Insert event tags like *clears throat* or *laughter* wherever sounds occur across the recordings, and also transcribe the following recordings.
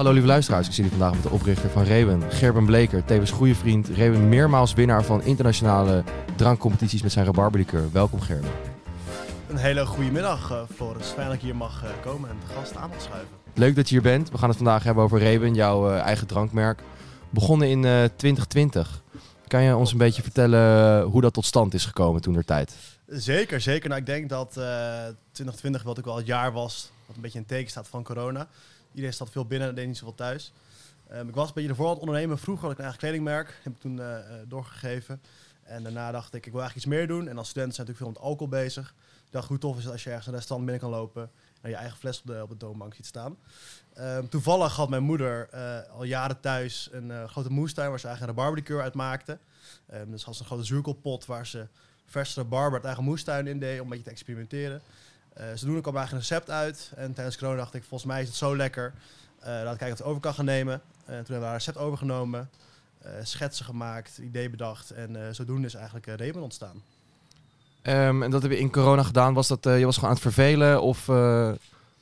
Hallo lieve luisteraars, ik zit hier vandaag met de oprichter van Reben, Gerben Bleker, tevens goede vriend. Reben meermaals winnaar van internationale drankcompetities met zijn rabarberlikeur. Welkom Gerben. Een hele goede middag, uh, Floris. Fijn dat ik hier mag uh, komen en de gast aan mag schuiven. Leuk dat je hier bent. We gaan het vandaag hebben over Reben, jouw uh, eigen drankmerk. Begonnen in 2020. Kan je ons een beetje vertellen hoe dat tot stand is gekomen toen der tijd? Zeker, zeker. Nou, ik denk dat 2020 wat ook wel het jaar was, wat een beetje in teken staat van corona. Iedereen zat veel binnen en deed niet zoveel thuis. Um, ik was een beetje ervoor aan het ondernemen. Vroeger had ik een eigen kledingmerk. Heb ik toen uh, doorgegeven. En daarna dacht ik, ik wil eigenlijk iets meer doen. En als student zijn natuurlijk veel met alcohol bezig. Ik dacht, hoe tof is het als je ergens een restaurant binnen kan lopen... en je eigen fles op de, op de toonbank ziet staan. Um, toevallig had mijn moeder uh, al jaren thuis een grote moestuin... waar ze eigenlijk een rabarberlikeur uit maakte. Um, dus had ze een grote zuurkoolpot waar ze verse rabarber uit eigen moestuin in deed... om een beetje te experimenteren. Uh, zodoende kwam eigenlijk een recept uit. En tijdens corona dacht ik, volgens mij is het zo lekker. Uh, laat ik kijken of het over kan gaan nemen. Uh, toen hebben we daar een recept overgenomen. schetsen gemaakt, idee bedacht. En zodoende is eigenlijk uh, ontstaan. Um, en dat heb je in corona gedaan. Was dat, je was gewoon aan het vervelen? Of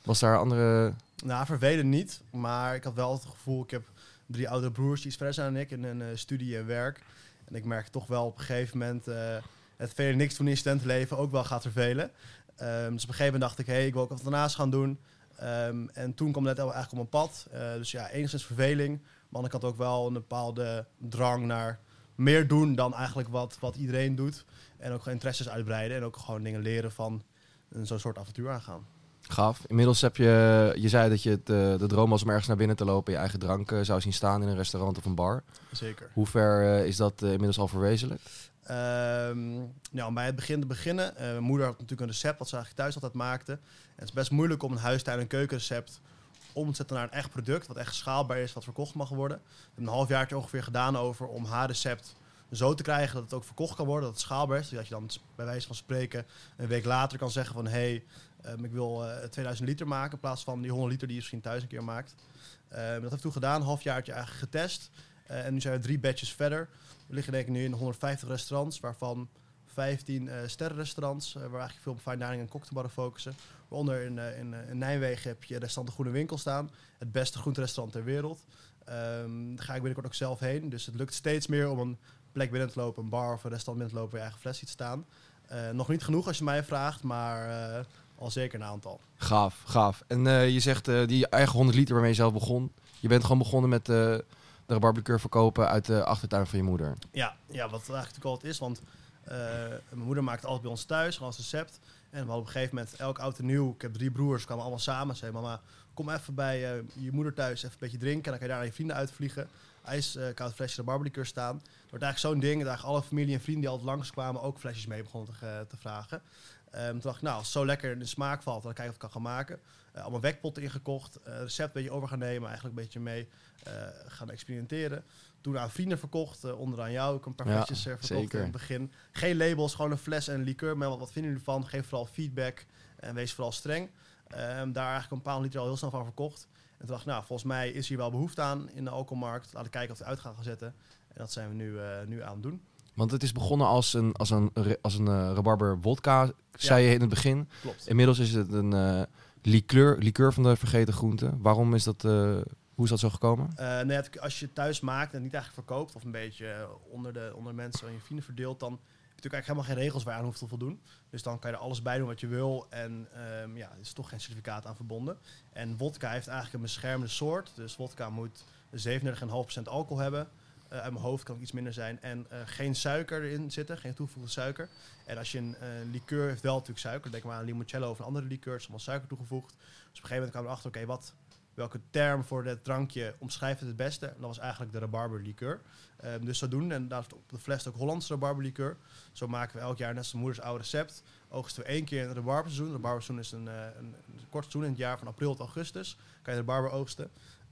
was daar andere... Nou, vervelen niet. Maar ik had wel het gevoel, ik heb drie oudere broers die iets verder zijn dan ik. In een studie en werk. En ik merk toch wel op een gegeven moment... het vele niks doen in studentenleven ook wel gaat vervelen. Um, dus op een gegeven moment dacht ik, hé, hey, ik wil ook wat daarnaast gaan doen. Um, en toen kwam net eigenlijk op mijn pad. Uh, dus ja, enigszins verveling. Maar ik had ook wel een bepaalde drang naar meer doen dan eigenlijk wat, wat iedereen doet. En ook interesses uitbreiden. En ook gewoon dingen leren van zo'n soort avontuur aangaan. Gaaf. Inmiddels heb je, je zei dat je uh, de droom was om ergens naar binnen te lopen, je eigen drank uh, zou zien staan in een restaurant of een bar. Zeker. Hoe ver uh, is dat inmiddels al verwezenlijkt? Um, nou, bij het begin te beginnen. Uh, mijn moeder had natuurlijk een recept wat ze eigenlijk thuis altijd maakte. En het is best moeilijk om een huistuin- en keukenrecept om te zetten naar een echt product, wat echt schaalbaar is, wat verkocht mag worden. We hebben een halfjaartje ongeveer gedaan over om haar recept zo te krijgen dat het ook verkocht kan worden, dat het schaalbaar is. Dat je dan bij wijze van spreken een week later kan zeggen van hé, hey, um, ik wil uh, 2000 liter maken in plaats van die 100 liter die je misschien thuis een keer maakt. Um, dat heb ik toen gedaan, een halfjaartje eigenlijk getest. Uh, en nu zijn we drie batches verder. We liggen denk ik nu in 150 restaurants, waarvan 15 uh, sterrenrestaurants, uh, waar eigenlijk veel op fine dining en cocktailbarren focussen. Waaronder in, uh, in, in, Nijmegen heb je restaurant De Groene Winkel staan, het beste groenterestaurant ter wereld. Um, daar ga ik binnenkort ook zelf heen, dus het lukt steeds meer om een plek binnen te lopen, een bar of een restaurant binnen te lopen waar je eigen fles ziet staan. nog niet genoeg als je mij vraagt, maar al zeker een aantal. Gaaf, gaaf. En je zegt die eigen 100 liter waarmee je zelf begon, je bent gewoon begonnen met de rabarberlikeur verkopen uit de achtertuin van je moeder. Ja, ja wat eigenlijk altijd is, want uh, mijn moeder maakt altijd bij ons thuis, als recept. En we hadden op een gegeven moment, elk oud en nieuw, ik heb drie broers, kwamen allemaal samen. Zei mama, kom even bij uh, je moeder thuis, even een beetje drinken. En dan kan je daar naar je vrienden uitvliegen. IJs, uh, koud flesje rabarberlikeur staan. Het wordt eigenlijk zo'n ding dat eigenlijk alle familie en vrienden die altijd langskwamen ook flesjes mee begonnen te, te vragen. Um, toen dacht ik, nou, als het zo lekker in de smaak valt, dan kijken of ik het kan gaan maken. Uh, allemaal wekpotten ingekocht, uh, recept een beetje over gaan nemen, eigenlijk een beetje mee gaan experimenteren. Toen aan vrienden verkocht, uh, onder aan jou ook een paar Ja, flesjes uh, verkocht zeker. in het begin. Geen labels, gewoon een fles en een liqueur. Maar wat, wat vinden jullie ervan? Geef vooral feedback en wees vooral streng. Um, daar eigenlijk een paar liter al heel snel van verkocht. En toen dacht ik, nou, volgens mij is hier wel behoefte aan in de alcoholmarkt. Laten we kijken of we het uit gaan gaan zetten. En dat zijn we nu, uh, nu aan het doen. Want het is begonnen als een, als een, als een uh, rabarber wodka, zei je in het begin. Klopt. Inmiddels is het een uh, liqueur, liqueur van de vergeten groente. Waarom is dat, hoe is dat zo gekomen? Uh, nee, als je thuis maakt en niet eigenlijk verkoopt... of een beetje onder de, onder de mensen en je vrienden verdeelt... dan heb je natuurlijk eigenlijk helemaal geen regels waar je aan hoeft te voldoen. Dus dan kan je er alles bij doen wat je wil. En um, ja, er is toch geen certificaat aan verbonden. En wodka heeft eigenlijk een beschermde soort. Dus wodka moet 37,5% alcohol hebben... Uh, uit mijn hoofd kan het iets minder zijn. En geen suiker erin zitten, geen toegevoegde suiker. En als je een uh, liqueur heeft wel natuurlijk suiker. Denk maar aan limoncello of een andere liqueur. Is allemaal suiker toegevoegd. Dus op een gegeven moment kwamen we erachter, oké, wat welke term voor dit drankje omschrijft het het beste? En dat was eigenlijk de rabarberlikeur. Um, dus zodoende, en daar op de fles ook Hollandse rabarberlikeur. Zo maken we elk jaar net als moeders oude recept. Oogsten we één keer in het. Het rabarberseizoen is een, uh, een, kort seizoen in het jaar van april tot augustus. Kan je de rabarber oogsten.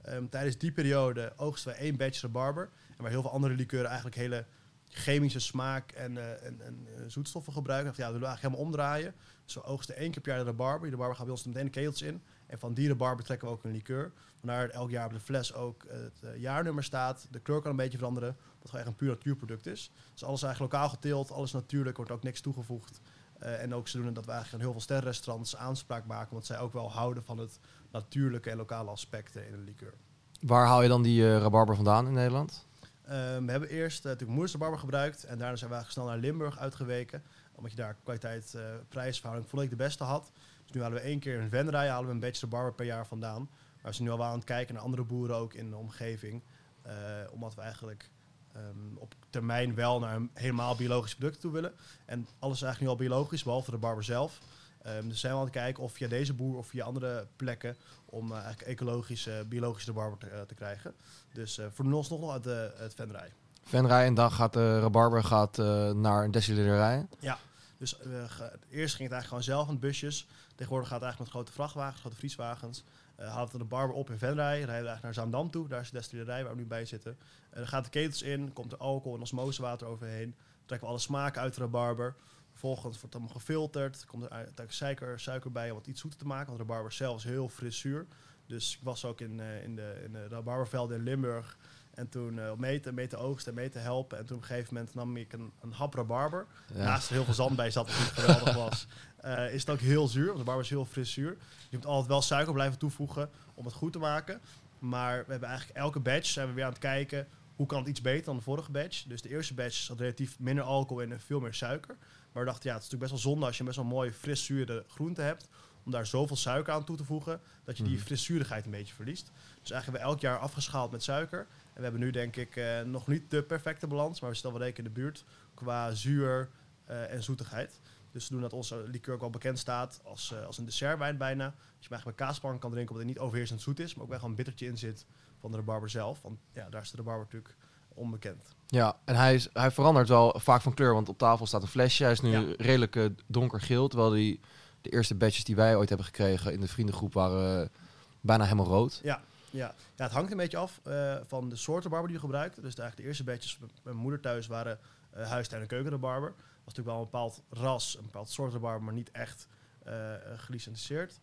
Um, tijdens die periode oogsten we één batch rabarber. En waar heel veel andere likeuren eigenlijk hele chemische smaak en, uh, en, en uh, zoetstoffen gebruiken. Ja, dat willen we eigenlijk helemaal omdraaien. Dus we oogsten één keer per jaar de rabarber. De rabarber gaat bij ons meteen de ketels in. En van die rabarber trekken we ook een liqueur. Vandaar elk jaar op de fles ook het uh, jaarnummer staat. De kleur kan een beetje veranderen. Wat gewoon echt een puur natuurproduct is. Dus alles eigenlijk lokaal geteeld, alles natuurlijk, wordt ook niks toegevoegd. Uh, en ook zodoende dat we eigenlijk aan heel veel sterrenrestaurants aanspraak maken. Want zij ook wel houden van het natuurlijke en lokale aspecten in een liqueur. Waar haal je dan die eh, rabarber vandaan in Nederland? Ehm, we hebben eerst uh, natuurlijk Moers rabarber gebruikt. En daarna zijn we eigenlijk snel naar Limburg uitgeweken. Omdat je daar kwaliteit-prijsverhouding volledig de beste had. Dus nu halen we één keer een venrij, halen we een beetje rabarber per jaar vandaan. Maar we zijn nu al aan het kijken naar andere boeren ook in de omgeving. omdat we eigenlijk um, op termijn wel naar een helemaal biologisch product toe willen. En alles is eigenlijk nu al biologisch, behalve de barber zelf. Um, dus zijn we aan het kijken of via deze boer of via andere plekken om uh, eigenlijk ecologische, biologische barber te, te, krijgen. Dus voor ons nog uit de, het venrij. Venrij en dan gaat de rabarber gaat, naar een destillerij? Ja, dus eerst ging het eigenlijk gewoon zelf aan busjes. Tegenwoordig gaat het eigenlijk met grote vrachtwagens, grote vrieswagens. Uh, haalt we de barber op in Venray, rijden we eigenlijk naar Zaandam toe. Daar is de destillerij waar we nu bij zitten. Uh, dan gaat de ketels in, komt er alcohol en osmosewater overheen. trekken we alle smaken uit de rabarber. Vervolgens wordt het allemaal gefilterd. Komt er uiteindelijk suiker, suiker bij om het iets zoeter te maken. Want de rabarber zelf is heel fris zuur. Dus ik was ook in, uh, in de, in de rabarbervelden in Limburg. En toen uh, meten, meten oogsten en meten helpen. En toen op een gegeven moment nam ik een, een hap rabarber. Ja. Naast er heel veel zand bij zat, wat niet geweldig was. Uh, is het ook heel zuur, want de barber is heel fris zuur. Je moet altijd wel suiker blijven toevoegen om het goed te maken. Maar we hebben eigenlijk elke batch zijn we weer aan het kijken hoe kan het iets beter dan de vorige batch. Dus de eerste batch had relatief minder alcohol en veel meer suiker. Maar we dachten, ja, het is natuurlijk best wel zonde als je best wel mooi fris zure groente hebt. Om daar zoveel suiker aan toe te voegen, dat je die mm. frissurigheid een beetje verliest. Dus eigenlijk hebben we elk jaar afgeschaald met suiker. En we hebben nu denk ik uh, nog niet de perfecte balans, maar we zitten wel redelijk in de buurt qua zuur uh, en zoetigheid. Dus doen dat onze liqueur ook wel bekend staat als, uh, als een dessertwijn bijna. Dat je eigenlijk met kaaspank kan drinken, omdat het niet overheersend zoet is, maar ook wel gewoon een bittertje in zit van de rabarber zelf. Want ja, daar is de rabarber natuurlijk onbekend. Ja, en hij, is, hij verandert wel vaak van kleur, want op tafel staat een flesje. Hij is nu ja. redelijk donkergeel, terwijl die, de eerste batches die wij ooit hebben gekregen in de vriendengroep waren bijna helemaal rood. Ja, ja. ja, het hangt een beetje af uh, van de soorten barber die je gebruikt. Dus eigenlijk de eerste batches bij mijn moeder thuis waren uh, huistuin- en keukenrabarber. Dat was natuurlijk wel een bepaald ras, een bepaald soort rabarber, maar niet echt uh, gelicenseerd.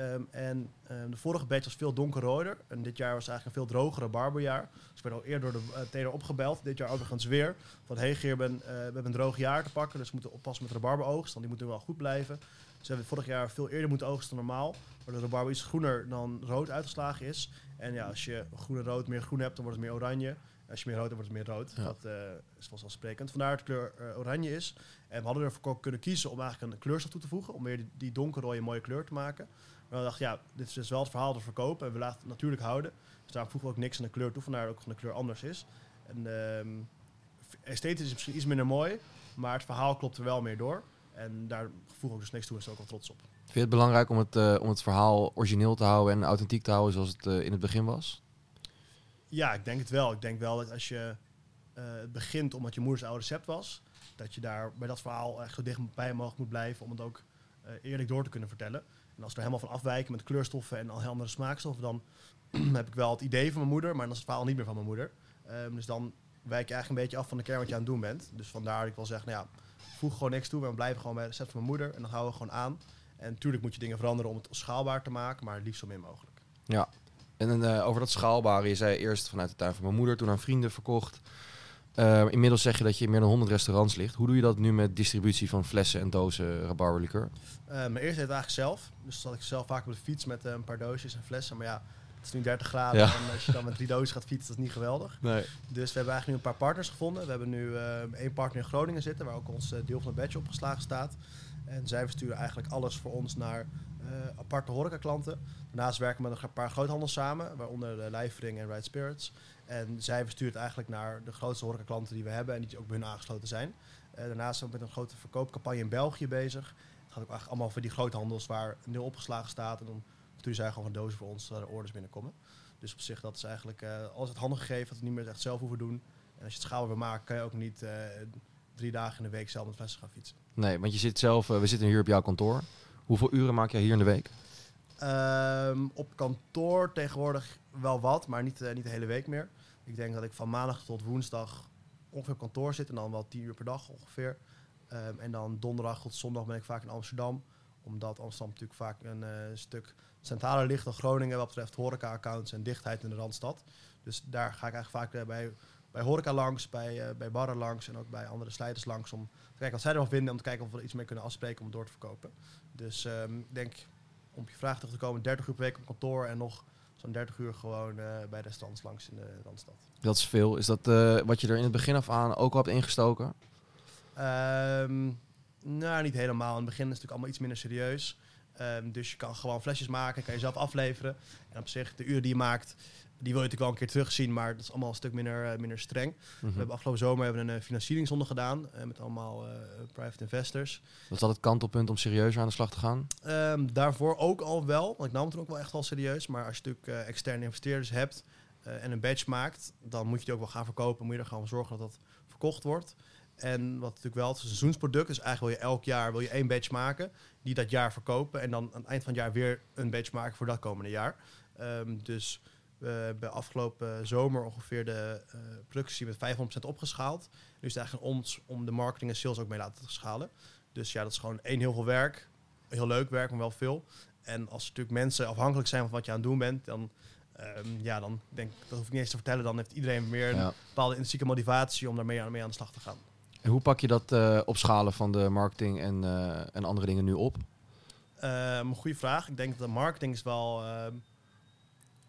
Um, en um, de vorige batch was veel donkerroder. En dit jaar was eigenlijk een veel drogere barberjaar. Dus ik ben al eerder door de uh, opgebeld. Dit jaar overigens weer. Van, hey Geer, ben, uh, we hebben een droog jaar te pakken. Dus we moeten oppassen met de rabarberoogst. Want die moeten wel goed blijven. We hebben vorig jaar veel eerder moeten oogsten dan normaal. Waardoor de rabarber iets groener dan rood uitgeslagen is. En ja, als je groen en rood meer groen hebt, dan wordt het meer oranje. Als je meer rood hebt, wordt het meer rood. Ja. Dat uh, is vanzelfsprekend. Vandaar dat de kleur uh, oranje is. En we hadden ervoor kunnen kiezen om eigenlijk een kleurstof toe te voegen. Om weer die, die donkerrode mooie kleur te maken. Maar we dachten, ja, dit is dus wel het verhaal te verkopen. En we laten het natuurlijk houden. Dus daarom voegen we ook niks aan de kleur toe. Vandaar dat ook van de kleur anders is. En um, esthetisch is misschien iets minder mooi. Maar het verhaal klopt er wel meer door. En daar voegen we dus niks toe en zijn ook wel trots op. Vind je het belangrijk om het, uh, om het verhaal origineel te houden en authentiek te houden zoals het uh, in het begin was? Ja, ik denk het wel. Ik denk wel dat als je uh, begint omdat je moeders oude recept was, dat je daar bij dat verhaal echt zo dichtbij mogelijk moet blijven om het ook eerlijk door te kunnen vertellen. En als we er helemaal van afwijken met kleurstoffen en al heel andere smaakstoffen, dan *clears throat* heb ik wel het idee van mijn moeder, maar dan is het verhaal niet meer van mijn moeder. Um, dus dan wijk je eigenlijk een beetje af van de kern wat je aan het doen bent. Dus vandaar dat ik wil zeggen, nou ja, voeg gewoon niks toe, we blijven gewoon bij het recept van mijn moeder en dan houden we gewoon aan. En natuurlijk moet je dingen veranderen om het schaalbaar te maken, maar liefst zo min mogelijk. Ja, en uh, over dat schaalbare, je zei eerst vanuit de tuin van mijn moeder, toen aan vrienden verkocht. Uh, inmiddels zeg je dat je in meer dan 100 restaurants ligt. Hoe doe je dat nu met distributie van flessen en dozen rabarberlikeur? Uh, mijn eerste deed het eigenlijk zelf. Dus zat ik zelf vaak op de fiets met een paar doosjes en flessen. Maar ja, het is nu 30 graden. Ja. En als je dan met *laughs* drie dozen gaat fietsen, dat is niet geweldig. Nee. Dus we hebben eigenlijk nu een paar partners gevonden. We hebben nu één partner in Groningen zitten, waar ook ons deel van het badge opgeslagen staat. En zij versturen eigenlijk alles voor ons naar aparte horecaklanten. Daarnaast werken we met een paar groothandels samen, waaronder de Lijfering en Right Spirits. En zij verstuurt eigenlijk naar de grootste horecaklanten die we hebben en die ook bij hun aangesloten zijn. Uh, daarnaast zijn we met een grote verkoopcampagne in België bezig. Het gaat ook eigenlijk allemaal voor die groothandels waar een deel opgeslagen staat. En dan sturen zij gewoon een doos voor ons, er orders binnenkomen. Dus op zich, dat is eigenlijk uh, alles het handig gegeven dat we niet meer echt zelf hoeven doen. En als je het schaal wil maken, kan je ook niet uh, drie dagen in de week zelf met flessen gaan fietsen. Nee, want je zit zelf, we zitten hier op jouw kantoor. Hoeveel uren maak jij hier in de week? Um, op kantoor tegenwoordig wel wat, maar niet, uh, niet de hele week meer. Ik denk dat ik van maandag tot woensdag ongeveer op kantoor zit en dan wel tien uur per dag ongeveer. Um, en dan donderdag tot zondag ben ik vaak in Amsterdam. Omdat Amsterdam natuurlijk vaak een uh, stuk centraler ligt dan Groningen wat betreft horeca-accounts en dichtheid in de Randstad. Dus daar ga ik eigenlijk vaak uh, bij, bij horeca langs, bij, uh, bij barren langs en ook bij andere slijters langs om te kijken wat zij ervan vinden. Om te kijken of we er iets mee kunnen afspreken om het door te verkopen. Dus um, ik denk, om op je vraag terug te komen, 30 uur per week op kantoor en nog zo'n 30 uur gewoon eh, bij restaurants langs in de Randstad. Dat is veel. Is dat eh, wat je er in het begin af aan ook al hebt ingestoken? Ehm, nou, niet helemaal. In het begin is het natuurlijk allemaal iets minder serieus. Ehm, dus je kan gewoon flesjes maken, kan je zelf afleveren. En op zich, de uren die je maakt, die wil je natuurlijk wel een keer terugzien, maar dat is allemaal een stuk minder, eh, minder streng. Mhm. We hebben afgelopen zomer hebben we een uh, financieringsronde gedaan eh, met allemaal eh, private investors. Was dat het kantelpunt om serieuzer aan de slag te gaan? Ehm, daarvoor ook al wel, want ik nam het toen ook wel echt wel serieus. Maar als je natuurlijk eh, externe investeerders hebt eh, en een badge maakt, dan moet je die ook wel gaan verkopen. Moet je er gewoon voor zorgen dat dat verkocht wordt. En wat natuurlijk wel het is een seizoensproduct, dus eigenlijk wil je elk jaar wil je één badge maken, die dat jaar verkopen en dan aan het eind van het jaar weer een badge maken voor dat komende jaar. Ehm, dus we hebben afgelopen zomer ongeveer de eh, productie met 500% opgeschaald. Nu is het eigenlijk aan ons om de marketing en sales ook mee laten schalen. Dus ja, dat is gewoon één heel veel werk. Heel leuk werk, maar wel veel. En als natuurlijk mensen afhankelijk zijn van wat je aan het doen bent, dan, ehm, ja, dan denk ik, dat hoef ik niet eens te vertellen, dan heeft iedereen meer een Ja. bepaalde intrinsieke motivatie om daarmee aan, mee aan de slag te gaan. Hoe pak je dat eh, opschalen van de marketing en, eh, en andere dingen nu op? Een goede vraag. Ik denk dat de marketing is wel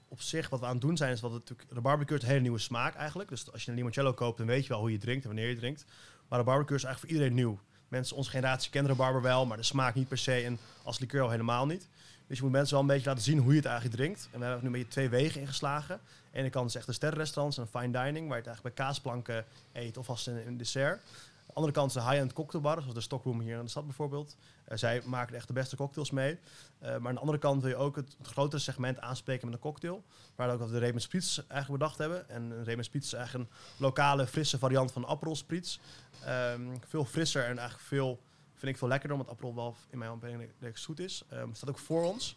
op zich wat we aan het doen zijn. Is wat natuurlijk de barbecue is een hele nieuwe smaak eigenlijk. Dus als je een limoncello koopt, dan weet je wel hoe je drinkt en wanneer je drinkt. Maar de barbecue is eigenlijk voor iedereen nieuw. Mensen, onze generatie kennen de barber wel, maar de smaak niet per se en als liqueur al helemaal niet. Dus je moet mensen wel een beetje laten zien hoe je het eigenlijk drinkt. En we hebben nu een beetje twee wegen ingeslagen. Aan de ene kant is echt de sterrenrestaurants en fine dining, waar je het eigenlijk bij kaasplanken eet of als een dessert. De andere kant de high-end cocktailbar, zoals de Stockroom hier in de stad bijvoorbeeld. Eh, zij maken echt de beste cocktails mee. Eh, maar aan de andere kant wil je ook het, grotere segment aanspreken met een cocktail. Waar ook de Raymond Spritz eigenlijk bedacht hebben. En Raymond Spritz is eigenlijk een lokale, frisse variant van Aperol Spritz. Ehm, veel frisser en eigenlijk veel, vind ik veel lekkerder, omdat Aperol wel in mijn ik zoet is. Ehm staat ook voor ons.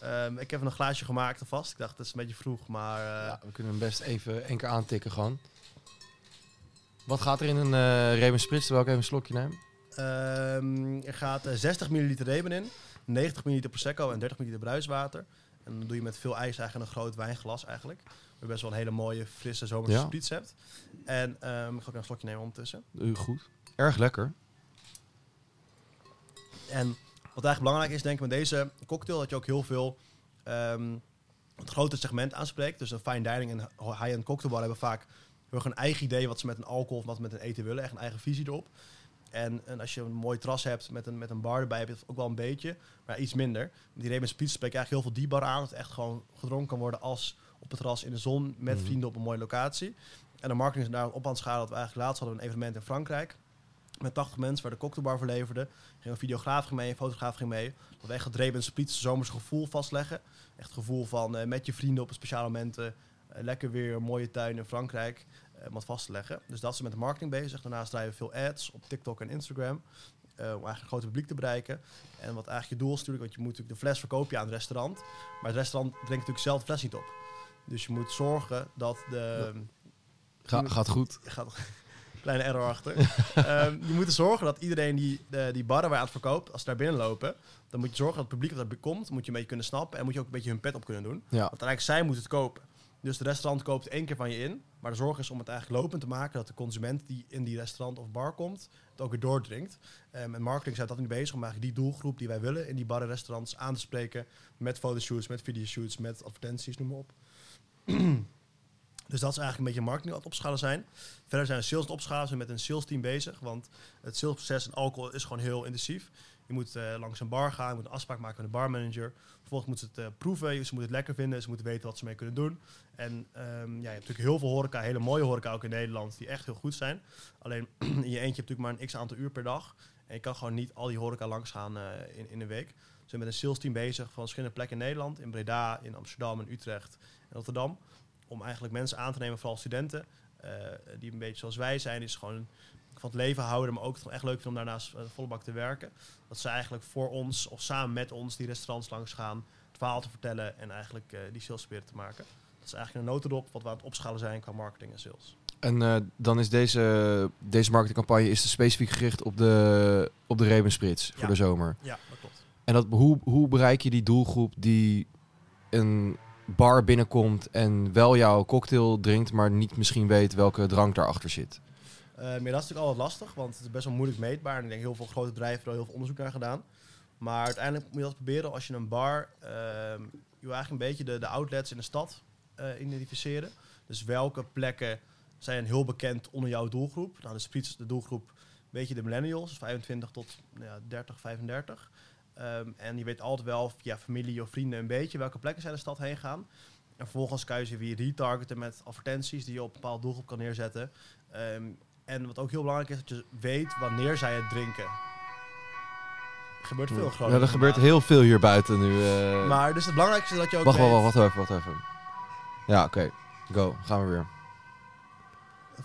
Ehm, ik heb een glaasje gemaakt alvast. Ik dacht, dat is een beetje vroeg, maar... eh, Ja, we kunnen hem best even één keer aantikken gewoon. Wat gaat er in een eh Raymond Spritz, terwijl ik even een slokje neem? Ehm, er gaat eh, 60 milliliter Reben in, 90 milliliter Prosecco en 30 milliliter bruiswater. En dan doe je met veel ijs eigenlijk een groot wijnglas eigenlijk. Waar je best wel een hele mooie, frisse zomerse Ja. spritz hebt. En ehm, ik ga ook een slokje nemen ondertussen. Uh, goed. Erg lekker. En wat eigenlijk belangrijk is, denk ik, met deze cocktail, dat je ook heel veel ehm, het grote segment aanspreekt. Dus een fine dining en high-end cocktailbar hebben vaak heel erg een eigen idee wat ze met een alcohol of wat ze met een eten willen. Echt een eigen visie erop. En, en als je een mooi terras hebt met een, met een bar erbij, heb je het ook wel een beetje, maar iets minder. Die Raymond Spritz spreekt eigenlijk heel veel die bar aan. Dat het echt gewoon gedronken kan worden als op het terras in de zon met Mhm. vrienden op een mooie locatie. En de marketing is daar op aan het schalen. Dat we eigenlijk laatst hadden we een evenement in Frankrijk met 80 mensen waar de cocktailbar voor leverde. Ging een videograaf ging mee, een fotograaf ging mee. Dat we echt het Raymond Spritz zomerse gevoel vastleggen. Echt het gevoel van eh, met je vrienden op een speciale momenten. eh, lekker weer mooie tuin in Frankrijk. Eh, om wat vast te leggen. Dus dat is met de marketing bezig. Daarnaast draaien we veel ads op TikTok en Instagram. eh, om eigenlijk een groter publiek te bereiken. En wat eigenlijk je doel is natuurlijk, want je moet natuurlijk de fles verkopen aan het restaurant. Maar het restaurant drinkt natuurlijk zelf de fles niet op. Dus je moet zorgen dat de... Ga, gaat goed. *laughs* Gaat, kleine error achter. *laughs* Ehm, je moet er zorgen dat iedereen die, de, die barren waar je aan het verkoopt, als ze daar binnenlopen, dan moet je zorgen dat het publiek dat er komt, moet je een beetje kunnen snappen en moet je ook een beetje hun pet op kunnen doen. Ja. Want eigenlijk zij moeten het kopen. Dus de restaurant koopt één keer van je in. Maar de zorg is om het eigenlijk lopend te maken dat de consument die in die restaurant of bar komt, het ook weer doordringt. Um, en marketing zijn dat nu bezig om eigenlijk die doelgroep die wij willen in die barren en restaurants aan te spreken met fotoshoots, met videoshoots, met advertenties, noem maar op. *clears throat* Dus dat is eigenlijk een beetje marketing het opschalen zijn. Verder zijn we sales aan het opschalen, zijn we met een sales team bezig. Want het salesproces en alcohol is gewoon heel intensief. Je moet eh, langs een bar gaan, je moet een afspraak maken met de barmanager. Vervolgens moeten ze het eh, proeven, ze moeten het lekker vinden, ze moeten weten wat ze mee kunnen doen. En ehm, ja, je hebt natuurlijk heel veel horeca, hele mooie horeca ook in Nederland, die echt heel goed zijn. Alleen *clears throat* in je eentje heb je natuurlijk maar een x aantal uur per dag. En je kan gewoon niet al die horeca langs gaan eh, in, in een week. Dus we zijn met een sales team bezig van verschillende plekken in Nederland. In Breda, in Amsterdam, in Utrecht en Rotterdam. Om eigenlijk mensen aan te nemen, vooral studenten, die een beetje zoals wij zijn. Is gewoon van het leven houden, maar ook het echt leuk vinden om daarnaast eh, volle bak te werken. Dat ze eigenlijk voor ons of samen met ons die restaurants langs gaan, het verhaal te vertellen en eigenlijk eh, die sales proberen te maken. Dat is eigenlijk een notendop wat we aan het opschalen zijn qua marketing en sales. En eh, dan is deze, deze marketingcampagne is specifiek gericht op de, op de Reben voor Ja. de zomer. Ja, dat klopt. En dat, hoe, hoe bereik je die doelgroep die een bar binnenkomt en wel jouw cocktail drinkt, maar niet misschien weet welke drank daarachter zit? Eh, maar dat is natuurlijk altijd lastig, want het is best wel moeilijk meetbaar. En ik denk heel veel grote bedrijven hebben er heel veel onderzoek naar gedaan. Maar uiteindelijk moet je dat proberen als je een bar... ehm, je wil eigenlijk een beetje de, de outlets in de stad eh, identificeren. Dus welke plekken zijn heel bekend onder jouw doelgroep? Nou, de Spritz, de doelgroep, weet je, de millennials, dus 25 tot nou ja, 30, 35. Ehm, en je weet altijd wel via familie of vrienden een beetje welke plekken zij de stad heen gaan. En vervolgens kan je ze weer retargeten met advertenties die je op een bepaalde doelgroep kan neerzetten. Ehm, en wat ook heel belangrijk is, dat je weet wanneer zij het drinken. Er gebeurt veel in Ja, er gebeurt heel veel hier buiten nu. eh. Maar dus het belangrijkste is dat je ook wacht, weet... wacht, wacht, wacht even, wacht even. Ja, oké. Go, gaan we weer.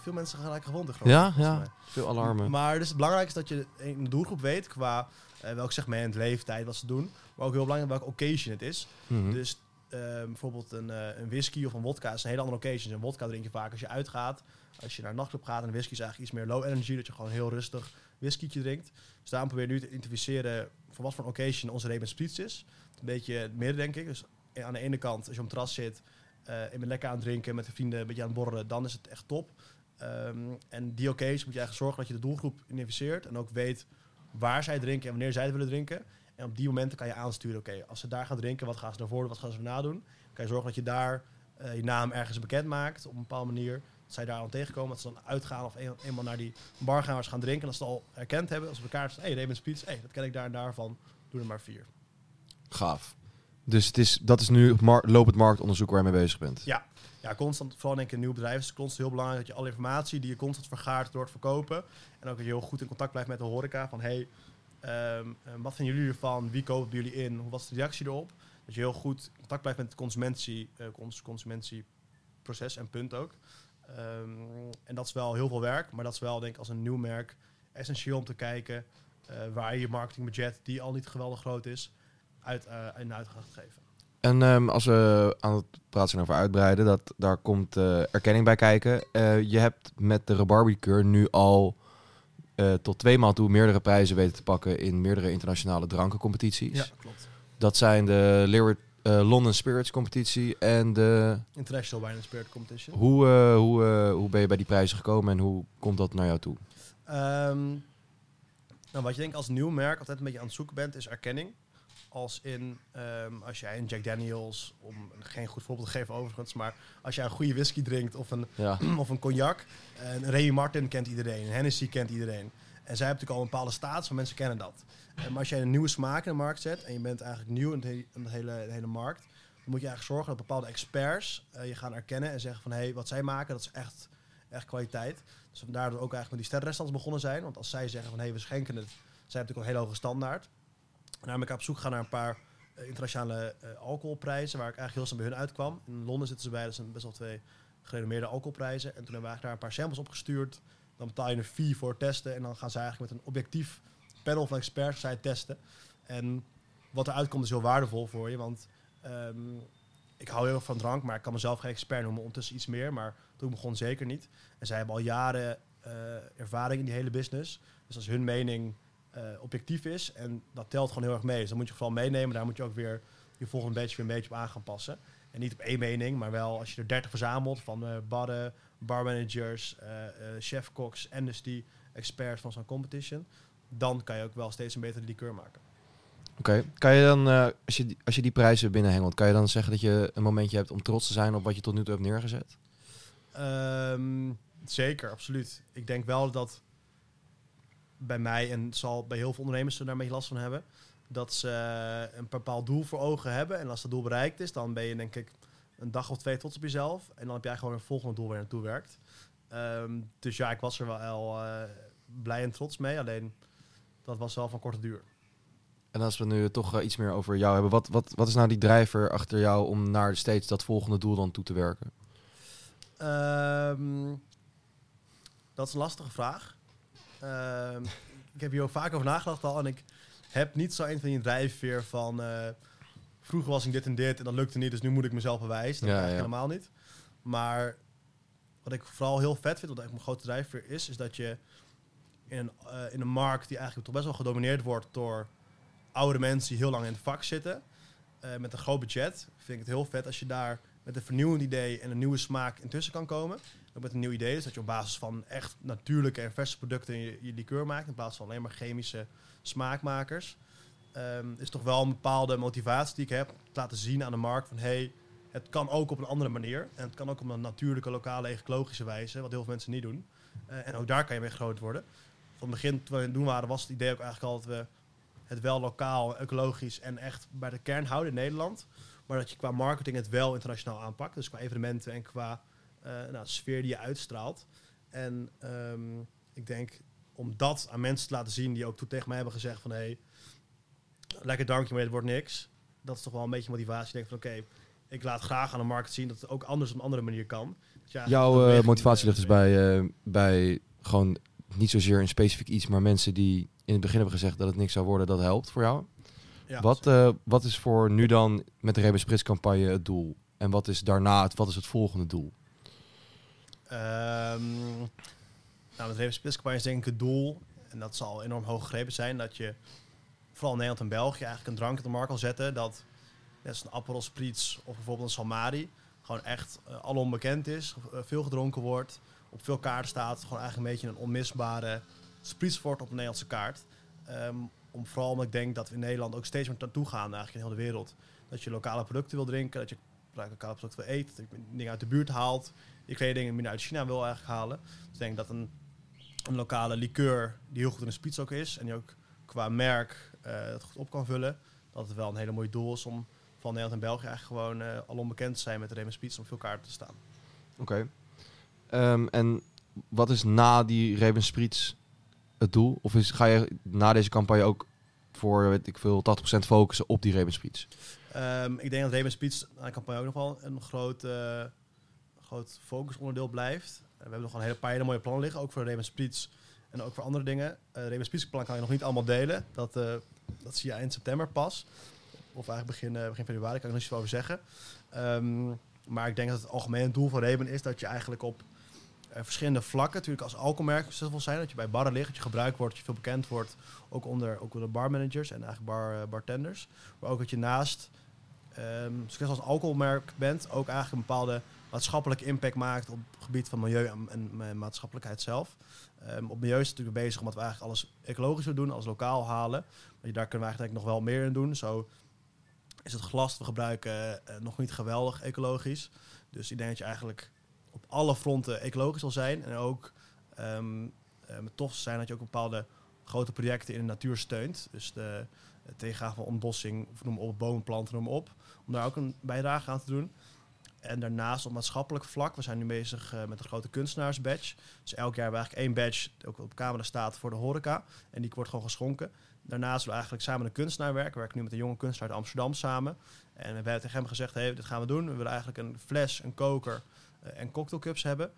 Veel mensen gaan gelijk gewond Groningen. Ja, volgens ja. mij. Veel alarmen. Maar dus het belangrijkste is dat je een doelgroep weet qua eh, welk segment, leeftijd, wat ze doen. Maar ook heel belangrijk welke occasion het is. Mhm. Dus eh, bijvoorbeeld een, eh, een whisky of een wodka is een hele andere occasion. Een wodka drink je vaak als je uitgaat. Als je naar een nachtclub gaat. En whisky is eigenlijk iets meer low energy. Dat je gewoon heel rustig whiskytje drinkt. Dus daarom probeer je nu te identificeren voor wat voor een occasion onze Rebens Spritz is. Een beetje het midden, denk ik. Dus aan de ene kant, als je op het terras zit... eh en lekker aan het drinken, met de vrienden een beetje aan het borrelen... dan is het echt top. Ehm, en die occasion moet je eigenlijk zorgen dat je de doelgroep identificeert... en ook weet waar zij drinken en wanneer zij het willen drinken. En op die momenten kan je aansturen, oké, als ze daar gaan drinken, wat gaan ze daarvoor doen, wat gaan ze erna doen? Kan je zorgen dat je daar eh, je naam ergens bekend maakt op een bepaalde manier. Dat zij daar aan tegenkomen, dat ze dan uitgaan of een- eenmaal naar die bar gaan waar ze gaan drinken. En als ze het al herkend hebben, als ze elkaar zeggen, hé, hey, Raymond Spitz, hey, dat ken ik daar en daarvan, doe er maar vier. Gaaf. Dus het is, dat is nu mar lopend marktonderzoek waar je mee bezig bent. Ja. Ja, constant, vooral denk ik in een nieuw bedrijf, is het constant heel belangrijk dat je alle informatie die je constant vergaart door het verkopen. En ook dat je heel goed in contact blijft met de horeca. Van hey, ehm, eh, wat vinden jullie ervan? Wie kopen jullie in? Hoe was de reactie erop? Dat je heel goed in contact blijft met het consumentie, eh, cons consumentieproces en punt ook. Ehm, en dat is wel heel veel werk, maar dat is wel denk ik als een nieuw merk essentieel om te kijken eh, waar je marketingbudget, die al niet geweldig groot is, uit, eh in uit gaat geven. En ehm, als we aan het praten zijn over uitbreiden, dat, daar komt eh, erkenning bij kijken. Eh, je hebt met de Rebarbicur nu al eh, tot twee maal toe meerdere prijzen weten te pakken in meerdere internationale drankencompetities. klopt. Dat zijn de Lyric, eh, London Spirits competitie en de... International Wine and Spirit Competition. Hoe, eh, hoe, hoe ben je bij die prijzen gekomen en hoe komt dat naar jou toe? Ehm, nou, wat je denk als nieuw merk altijd een beetje aan het zoeken bent, is erkenning. Als in, ehm, als jij een Jack Daniels, om geen goed voorbeeld te geven overigens, maar als jij een goede whisky drinkt of een, Ja. *clears throat* of een cognac, een Remy Martin kent iedereen, een Hennessy kent iedereen. En zij hebben natuurlijk al een bepaalde status, van mensen kennen dat. Eh, maar als jij een nieuwe smaak in de markt zet en je bent eigenlijk nieuw in, de, hele, de hele markt, dan moet je eigenlijk zorgen dat bepaalde experts eh, je gaan erkennen en zeggen van hé, hey, wat zij maken, dat is echt, echt kwaliteit. Dus vandaar dat we ook eigenlijk met die sterrenrestaurants begonnen zijn. Want als zij zeggen van hé, hey, we schenken het, zij hebben natuurlijk een hele hoge standaard. En daarom ben ik op zoek gaan naar een paar eh, internationale eh, alcoholprijzen, waar ik eigenlijk heel snel bij hun uitkwam. In Londen zitten ze bij, dat zijn best wel twee gerenommeerde alcoholprijzen. En toen hebben we daar een paar samples opgestuurd. Dan betaal je een fee voor testen. En dan gaan zij eigenlijk met een objectief panel van experts zij testen. En wat eruit komt is heel waardevol voor je. Want ehm, ik hou heel erg van drank, maar ik kan mezelf geen expert noemen. Ondertussen iets meer, maar toen begon zeker niet. En zij hebben al jaren eh, ervaring in die hele business. Dus als hun mening objectief is, en dat telt gewoon heel erg mee. Dus dan moet je vooral meenemen. Daar moet je ook weer je volgende beetje weer een beetje op aan gaan passen. En niet op één mening, maar wel als je er 30 verzamelt van eh barren, barmanagers, eh eh chef-koks en dus die experts van zo'n competition, dan kan je ook wel steeds een betere liqueur maken. Oké, kan je dan, eh, als, je, die- als je die prijzen binnenhengelt, kan je dan zeggen dat je een momentje hebt om trots te zijn op wat je tot nu toe hebt neergezet? Ehm, zeker, absoluut. Ik denk wel dat bij mij en zal bij heel veel ondernemers er daar een beetje last van hebben, dat ze een bepaald doel voor ogen hebben. En als dat doel bereikt is, dan ben je denk ik een dag of twee trots op jezelf. En dan heb jij gewoon een volgende doel waar je naartoe werkt. Ehm, dus ja, ik was er wel eh, blij en trots mee. Alleen dat was wel van korte duur. En als we nu toch eh, iets meer over jou hebben, wat, wat, wat is nou die drijver achter jou om naar steeds dat volgende doel dan toe te werken? Ehm, dat is een lastige vraag. Ehm, ik heb hier ook vaak over nagedacht al. En ik heb niet zo een van die drijfveer van... eh, vroeger was ik dit en dit en dat lukte niet, dus nu moet ik mezelf bewijzen. Dat Ja, ja. helemaal niet. Maar wat ik vooral heel vet vind, wat eigenlijk mijn grote drijfveer is... is dat je in een, eh, in een markt die eigenlijk toch best wel gedomineerd wordt door oude mensen die heel lang in het vak zitten... eh, met een groot budget, vind ik het heel vet als je daar met een vernieuwend idee en een nieuwe smaak intussen kan komen. Met een nieuw idee, dus dat je op basis van echt natuurlijke en verse producten je, je liqueur maakt, in plaats van alleen maar chemische smaakmakers. ehm, is toch wel een bepaalde motivatie die ik heb. Te laten zien aan de markt van hey, het kan ook op een andere manier. En het kan ook op een natuurlijke, lokale, ecologische wijze, wat heel veel mensen niet doen. Eh, en ook daar kan je mee groot worden. Van het begin, toen we het doen waren, was het idee ook eigenlijk al dat we het wel lokaal, ecologisch en echt bij de kern houden in Nederland. Maar dat je qua marketing het wel internationaal aanpakt. Dus qua evenementen en qua nou, sfeer die je uitstraalt. En ehm, ik denk om dat aan mensen te laten zien die ook toen tegen mij hebben gezegd van hé, hey, lekker dankje, maar het wordt niks. Dat is toch wel een beetje motivatie. Ik denk van oké, ik laat graag aan de markt zien dat het ook anders op een andere manier kan. Jouw uh, motivatie ligt dus bij, uh, bij gewoon niet zozeer een specifiek iets, maar mensen die in het begin hebben gezegd dat het niks zou worden, dat helpt voor jou. Ja, wat, uh, wat is voor nu dan met de Spritz campagne het doel? En wat is daarna het, wat is het volgende doel? Um, nou, met is denk ik het doel, en dat zal enorm hoog gegrepen zijn, dat je vooral in Nederland en België eigenlijk een drank op de markt kan zetten. Dat net als een Aperol Spritz of bijvoorbeeld een Salmari gewoon echt uh, alom bekend is, uh, veel gedronken wordt, op veel kaarten staat. Gewoon eigenlijk een beetje een onmisbare Spritz wordt op een Nederlandse kaart. Um, om vooral omdat ik denk dat we in Nederland ook steeds meer naartoe gaan, eigenlijk in heel de wereld. Dat je lokale producten wil drinken, dat je lokale producten wil eten, dat je dingen uit de buurt haalt. Je kleding minder uit China wil eigenlijk halen. Dus ik denk dat een, een lokale liqueur die heel goed in een spits ook is en die ook qua merk uh, het goed op kan vullen, dat het wel een hele mooie doel is om van Nederland en België eigenlijk gewoon uh, al onbekend te zijn met de Remen Spits om veel kaarten te staan. Oké. Okay. Um, en wat is na die Reben Spritz het doel? Of is, ga je na deze campagne ook voor, weet ik veel, 80% focussen op die Reben Spritz? Um, ik denk dat Reben Spritz na de campagne ook nog wel een groot, uh, groot focusonderdeel blijft. Uh, we hebben nog een hele paar hele mooie plannen liggen, ook voor Reben Spritz en ook voor andere dingen. Uh, Reben Spritz plan kan je nog niet allemaal delen. Dat, dat zie je eind september pas. Of eigenlijk begin, begin februari, kan ik nog niet over zeggen. Um, maar ik denk dat het algemene doel van Reben is dat je eigenlijk op verschillende vlakken. Natuurlijk als alcoholmerk succesvol zijn. Dat je bij barren ligt, dat je gebruikt wordt, dat je veel bekend wordt. Ook onder, ook onder barmanagers en eigenlijk bar, bartenders. Maar ook dat je naast um, succes als alcoholmerk bent, ook eigenlijk een bepaalde maatschappelijke impact maakt op het gebied van milieu en, maatschappelijkheid zelf. Um, op milieu is het natuurlijk bezig omdat we eigenlijk alles ecologisch doen, als lokaal halen. Maar daar kunnen we eigenlijk nog wel meer in doen. Zo is het glas dat we gebruiken uh, nog niet geweldig ecologisch. Dus ik denk dat je eigenlijk op alle fronten ecologisch zal zijn. En ook um, het tofste zijn dat je ook bepaalde grote projecten in de natuur steunt. Dus de, tegengaan van ontbossing, of noem op, bomen planten, noem op. Om daar ook een bijdrage aan te doen. En daarnaast op maatschappelijk vlak, we zijn nu bezig uh, met een grote kunstenaarsbadge. Dus elk jaar hebben we eigenlijk één badge, die ook op camera staat voor de horeca. En die wordt gewoon geschonken. Daarnaast willen we eigenlijk samen een kunstenaar werken. We werken nu met een jonge kunstenaar uit Amsterdam samen. En we hebben tegen hem gezegd, hey, dit gaan we doen. We willen eigenlijk een fles, een koker uh, en cocktailcups hebben.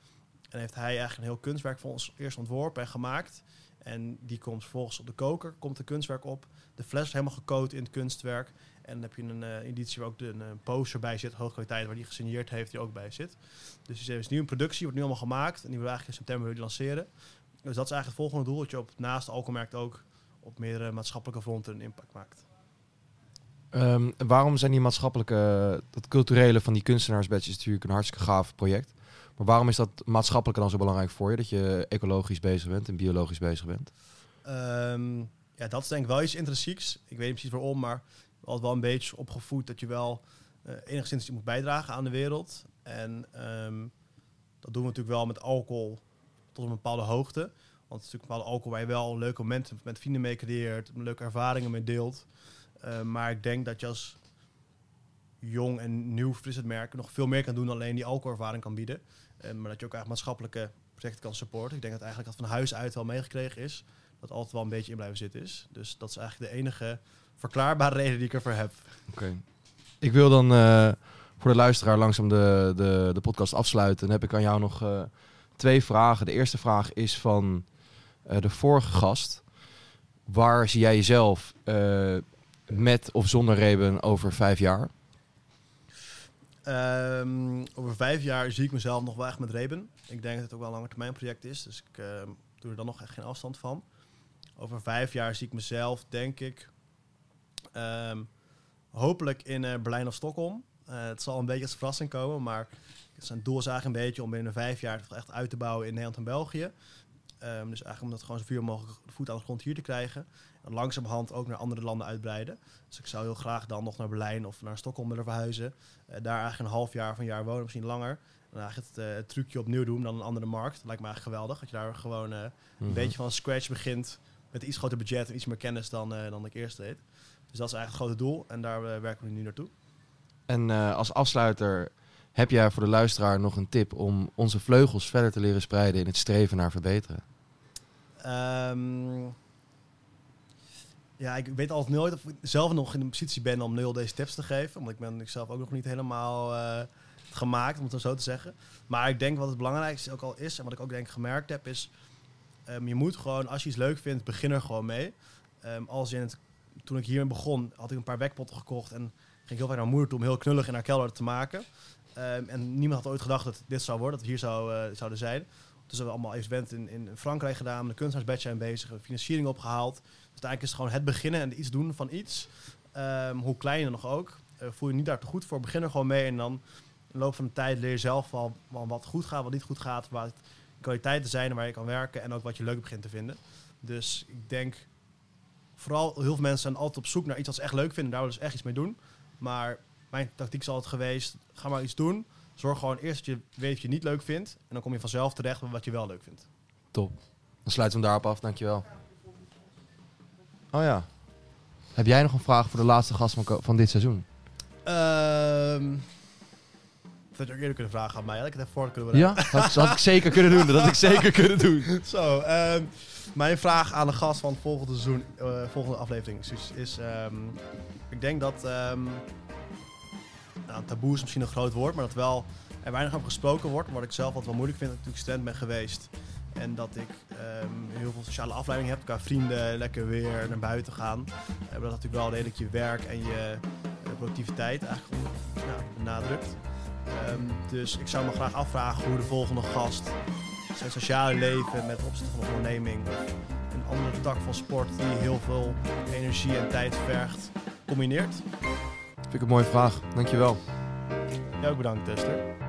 En heeft hij eigenlijk een heel kunstwerk voor ons eerst ontworpen en gemaakt. En die komt vervolgens op de koker, komt de kunstwerk op. De fles is helemaal gecoat in het kunstwerk. En dan heb je een uh, editie waar ook de, een, een poster bij zit, hoge kwaliteit, waar die gesigneerd heeft, die ook bij zit. Dus die is nu een productie, wordt nu allemaal gemaakt. En die willen we eigenlijk in september weer lanceren. Dus dat is eigenlijk het volgende doel, dat je op naast de alcoholmerk ook op meerdere maatschappelijke fronten een impact maakt. Um, waarom zijn die maatschappelijke, dat culturele van die kunstenaarsbadges natuurlijk een hartstikke gaaf project. Maar waarom is dat maatschappelijke dan zo belangrijk voor je? Dat je ecologisch bezig bent en biologisch bezig bent? Um, ja, dat is denk ik wel iets intrinsieks. Ik weet niet precies waarom, maar altijd wel een beetje opgevoed dat je wel uh, enigszins iets moet bijdragen aan de wereld. En um, dat doen we natuurlijk wel met alcohol tot een bepaalde hoogte. Want het is natuurlijk bepaalde alcohol waar je wel leuke momenten met vrienden mee creëert, leuke ervaringen mee deelt. Uh, maar ik denk dat je als jong en nieuw fris merk nog veel meer kan doen dan alleen die alcoholervaring kan bieden. Uh, maar dat je ook eigenlijk maatschappelijke projecten kan supporten. Ik denk dat eigenlijk dat van huis uit wel meegekregen is. Dat altijd wel een beetje in blijven zitten is. Dus dat is eigenlijk de enige verklaarbare reden die ik ervoor heb. Oké. Okay. Ik wil dan uh, voor de luisteraar langzaam de, de, de podcast afsluiten. Dan heb ik aan jou nog uh, twee vragen. De eerste vraag is van uh, de vorige gast. Waar zie jij jezelf met of zonder Reben over vijf jaar? Um, over vijf jaar zie ik mezelf nog wel echt met Reben. Ik denk dat het ook wel een lange termijn project is. Dus ik uh, doe er dan nog echt geen afstand van. Over vijf jaar zie ik mezelf, denk ik, um, hopelijk in uh, Berlijn of Stockholm. Uh, het zal een beetje als verrassing komen, maar zijn doel is eigenlijk een beetje om binnen vijf jaar echt uit te bouwen in Nederland en België. Ehm, dus eigenlijk om dat gewoon zoveel mogelijk voet aan de grond hier te krijgen. En langzamerhand ook naar andere landen uitbreiden. Dus ik zou heel graag dan nog naar Berlijn of naar Stockholm willen verhuizen. Eh, daar eigenlijk een half jaar of een jaar wonen, misschien langer. En dan eigenlijk het, eh, het trucje opnieuw doen dan een andere markt. Dat lijkt me eigenlijk geweldig. Dat je daar gewoon eh, een Mhm. beetje van scratch begint. Met iets groter budget en iets meer kennis dan, eh, dan ik eerst deed. Dus dat is eigenlijk het grote doel. En daar eh, werken we nu naartoe. En eh, als afsluiter, heb jij voor de luisteraar nog een tip om onze vleugels verder te leren spreiden in het streven naar verbeteren? Ehm, ja, ik weet altijd nooit of ik zelf nog in de positie ben om nul deze tips te geven. Want ik ben ik zelf ook nog niet helemaal eh, gemaakt, om het dan zo te zeggen. Maar ik denk wat het belangrijkste ook al is, en wat ik ook denk gemerkt heb, is... ehm, je moet gewoon, als je iets leuk vindt, begin er gewoon mee. Ehm, als in het, toen ik hierin begon, had ik een paar wekpotten gekocht en ging ik heel vaak naar moeder toe om heel knullig in haar kelder te maken. Ehm, en niemand had ooit gedacht dat dit zou worden, dat we hier zou, eh, zouden zijn. Dus we hebben allemaal evenementen in, in Frankrijk gedaan, de kunstenaarsbadge zijn bezig, we financiering opgehaald. Dus uiteindelijk is het gewoon het beginnen en iets doen van iets. Ehm, hoe klein dan nog ook. Eh, voel je niet daar te goed voor, begin er gewoon mee. En dan in de loop van de tijd leer je zelf wel, wat goed gaat, wat niet goed gaat. Het kwaliteiten zijn waar je kan werken. En ook wat je leuk begint te vinden. Dus ik denk, vooral heel veel mensen zijn altijd op zoek naar iets wat ze echt leuk vinden. Daar willen ze echt iets mee doen. Maar mijn tactiek is altijd geweest, ga maar iets doen. Zorg gewoon eerst dat je weet wat je niet leuk vindt. En dan kom je vanzelf terecht bij wat je wel leuk vindt. Top. Dan sluiten we hem daarop af, dankjewel. Oh ja. Heb jij nog een vraag voor de laatste gast van, van dit seizoen? Ehm had je ook eerder kunnen vragen aan mij. Had ik het even voor kunnen bereiden. Ja, dat had ik zeker kunnen doen. Dat had ik *laughs* zeker kunnen doen. Zo, ehm, mijn vraag aan de gast van het volgende seizoen, eh, volgende aflevering is, is ehm, ik denk dat, ehm, nou, taboe is misschien een groot woord, maar dat wel er weinig over gesproken wordt. Wat ik zelf wat wel moeilijk vind, dat ik natuurlijk student ben geweest. En dat ik heel veel sociale afleiding heb, qua vrienden, lekker weer naar buiten gaan. Eh, dat natuurlijk wel redelijk je werk en je eh, productiviteit eigenlijk ja, benadrukt. Ehm, dus ik zou me graag afvragen hoe de volgende gast zijn sociale leven met opzet van een onderneming of een andere tak van sport die heel veel energie en tijd vergt, combineert. Vind ik een mooie vraag. Dankjewel. Jij ook bedankt, Tester.